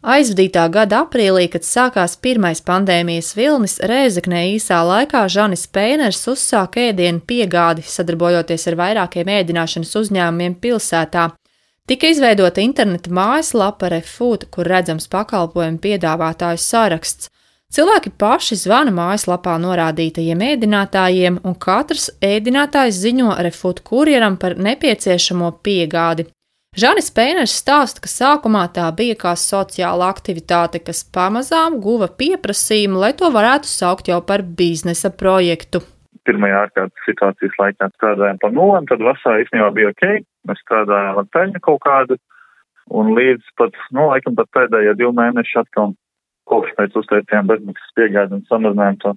Aizvadītā gada aprīlī, kad sākās pirmais pandēmijas vilnis, Rēzeknē īsā laikā Žanis Pēners uzsāka ēdienu piegādi, sadarbojoties ar vairākiem ēdināšanas uzņēmumiem pilsētā. Tika izveidota interneta mājaslapa Refood, kur redzams pakalpojumu piedāvātāju saraksts. Cilvēki paši zvana mājaslapā norādītajiem ēdinātājiem, un katrs ēdinātājs ziņo Refood kurjeram par nepieciešamo piegādi. Žanis Pēners stāsta, ka sākumā tā bija kā sociāla aktivitāte, kas pamazām guva pieprasījumu, lai to varētu saukt jau par biznesa projektu. Pirmajā ārkārtas situācijas laikā strādājām pa nulēm, tad vasarā īstenībā bija ok, mēs strādājām ar peļņu kaut kādu, un līdz pat, nu, laikam pat pēdējie divi mēneši atkal kopš mēs uztaisījām bezmaksas piegādi un samazinājām to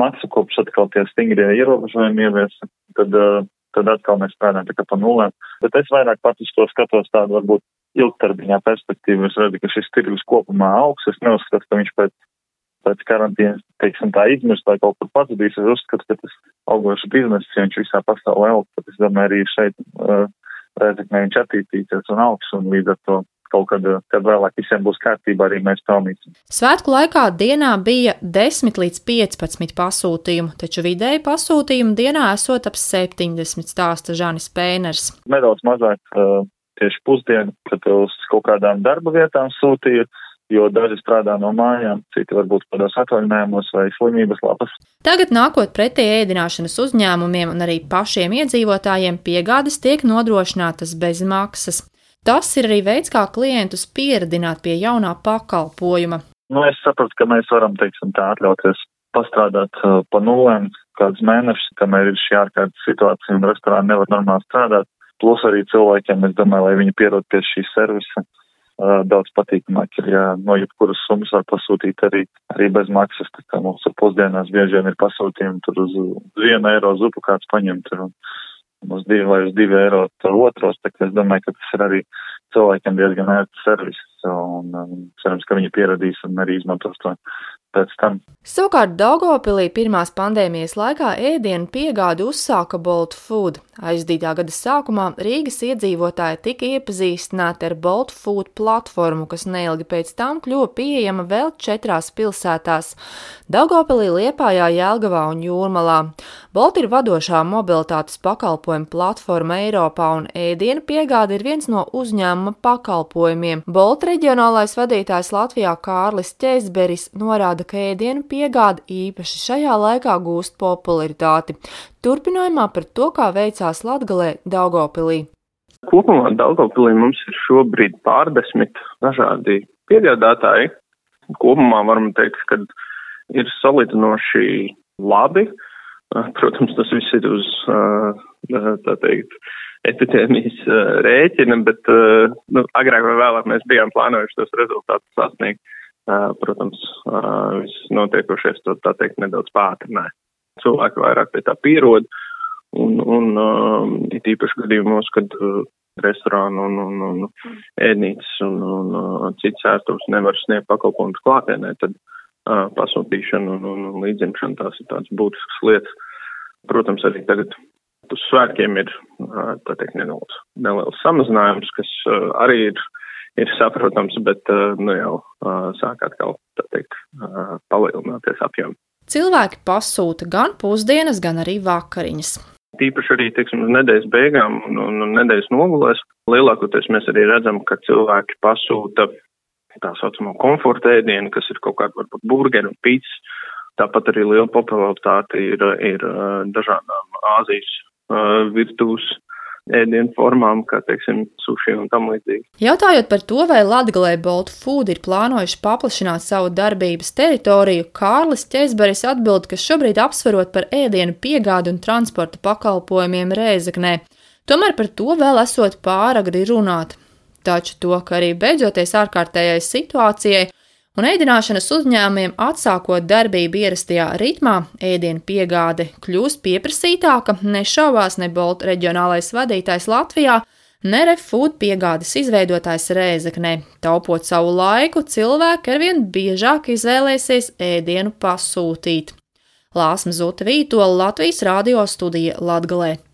maksu, kopš atkal tie stingrie ierobežojumi ieviesa, tad uh, tad atkal mēs strādājam tā kā pa nulēm. Bet es vairāk pat uz to skatos tādu varbūt ilgtermiņā perspektīvu. Es redzu, ka šis tirgus kopumā augs. Es neuzskatu, ka viņš pēc, pēc karantīnas, teiksim, tā izmirst vai kaut kur pazudīs. Es uzskatu, ka tas augošs bizness, ja viņš visā pasaulē aug, tad es domāju arī šeit uh, redzu, ka viņš attīstīsies un augs un līdz ar to kaut kad, kad vēlāk visiem būs kārtībā, arī mēs pelnīsim. Svētku laikā dienā bija 10 līdz 15 pasūtījumu, taču vidēji pasūtījumu dienā esot ap 70 stāsta Žanis Pēners. Nedaudz mazāk tieši pusdienu, kad uz kaut kādām darba vietām sūtīja jo daži strādā no mājām, citi varbūt kādos atvaļinājumos vai slimības lapas. Tagad nākot pretī ēdināšanas uzņēmumiem un arī pašiem iedzīvotājiem, piegādes tiek nodrošinātas bez maksas. Tas ir arī veids, kā klientus pieredināt pie jaunā pakalpojuma. Nu, es sapratu, ka mēs varam, teiksim, tā atļauties pastrādāt uh, pa nulēm kādus mēnešus, kamēr ir šī ārkārtas situācija un restorāni nevar normāli strādāt. Plus arī cilvēkiem, es domāju, lai viņi pierod pie šī servisa, uh, daudz patīkamāk ir, ja no jebkuras summas var pasūtīt arī, arī bez maksas, tā kā mums pusdienās bieži vien ir pasūtījumi tur uz vienu eiro zupu kāds paņemt. Un, uz divi vai uz divi eiro tur otros, tā kā es domāju, ka tas ir arī cilvēkiem diezgan ērts servis, un um, cerams, ka viņi pieradīs un arī izmantos to pēc tam. Savukārt Daugopilī pirmās pandēmijas laikā ēdienu piegādi uzsāka Bolt Food. Aizdītā gada sākumā Rīgas iedzīvotāji tika iepazīstināti ar Bolt Food platformu, kas neilgi pēc tam kļuva pieejama vēl četrās pilsētās - Daugopilī, Liepājā, Jēlgavā un Jūrmalā. Bolt ir vadošā mobilitātes pakalpojuma platforma Eiropā, un ēdienu piegāde ir viens no uzņēmuma pakalpojumiem. Bolt reģionālais vadītājs Latvijā Kārlis Ķēzberis norāda, ka ēdienu piegāde īpaši šajā laikā gūst popularitāti. Turpinājumā par to, kā veicās Latgalē Daugopilī. Kopumā Daugopilī mums ir šobrīd pārdesmit dažādi piegādātāji. Kopumā varam teikt, ka ir salīdzinoši labi. Protams, tas viss ir uz, tā teikt, epidēmijas rēķina, bet nu, agrāk vai vēlāk mēs bijām plānojuši tos rezultātus sasniegt. Protams, viss notiekošais to tā teikt nedaudz pātrināja. Cilvēki vairāk pie tā pierod, un, un it īpaši gadījumos, kad restorānu un, un, un ēdnīcas un, un, cits ērtums nevar sniegt pakalpojumus klātienē, tad pasūtīšana un, un līdzimšana tās ir tādas būtiskas lietas. Protams, arī tagad uz svētkiem ir, uh, teikt, neliels, neliels samazinājums, kas uh, arī ir ir saprotams, bet nu, jau sāk atkal teikt, palielināties apjoms. Cilvēki pasūta gan pusdienas, gan arī vakariņas. Tīpaši arī, teiksim, nedēļas beigām un, un, un nedēļas nogulēs lielākoties mēs arī redzam, ka cilvēki pasūta tā saucamo komforta ēdienu, kas ir kaut kāda varbūt burgeri un pīcis. Tāpat arī liela popularitāte ir, ir dažādām Āzijas virtuves ēdienu formām, kā, teiksim, suši un tam līdzīgi. Jautājot par to, vai Latgalē Bolt Food ir plānojuši paplašināt savu darbības teritoriju, Kārlis Ķeizberis atbild, ka šobrīd apsverot par ēdienu piegādu un transporta pakalpojumiem Rēzaknē. Tomēr par to vēl esot pāragri runāt. Taču to, ka arī beidzoties ārkārtējai situācijai, un ēdināšanas uzņēmumiem atsākot darbību ierastajā ritmā, ēdienu piegāde kļūst pieprasītāka, nešaubās ne Bolt reģionālais vadītājs Latvijā, ne Refood piegādes izveidotājs Rēzeknē. Taupot savu laiku, cilvēki arvien biežāk izvēlēsies ēdienu pasūtīt. Lāsma Zuta Vītola Latvijas radio studija Latgalē.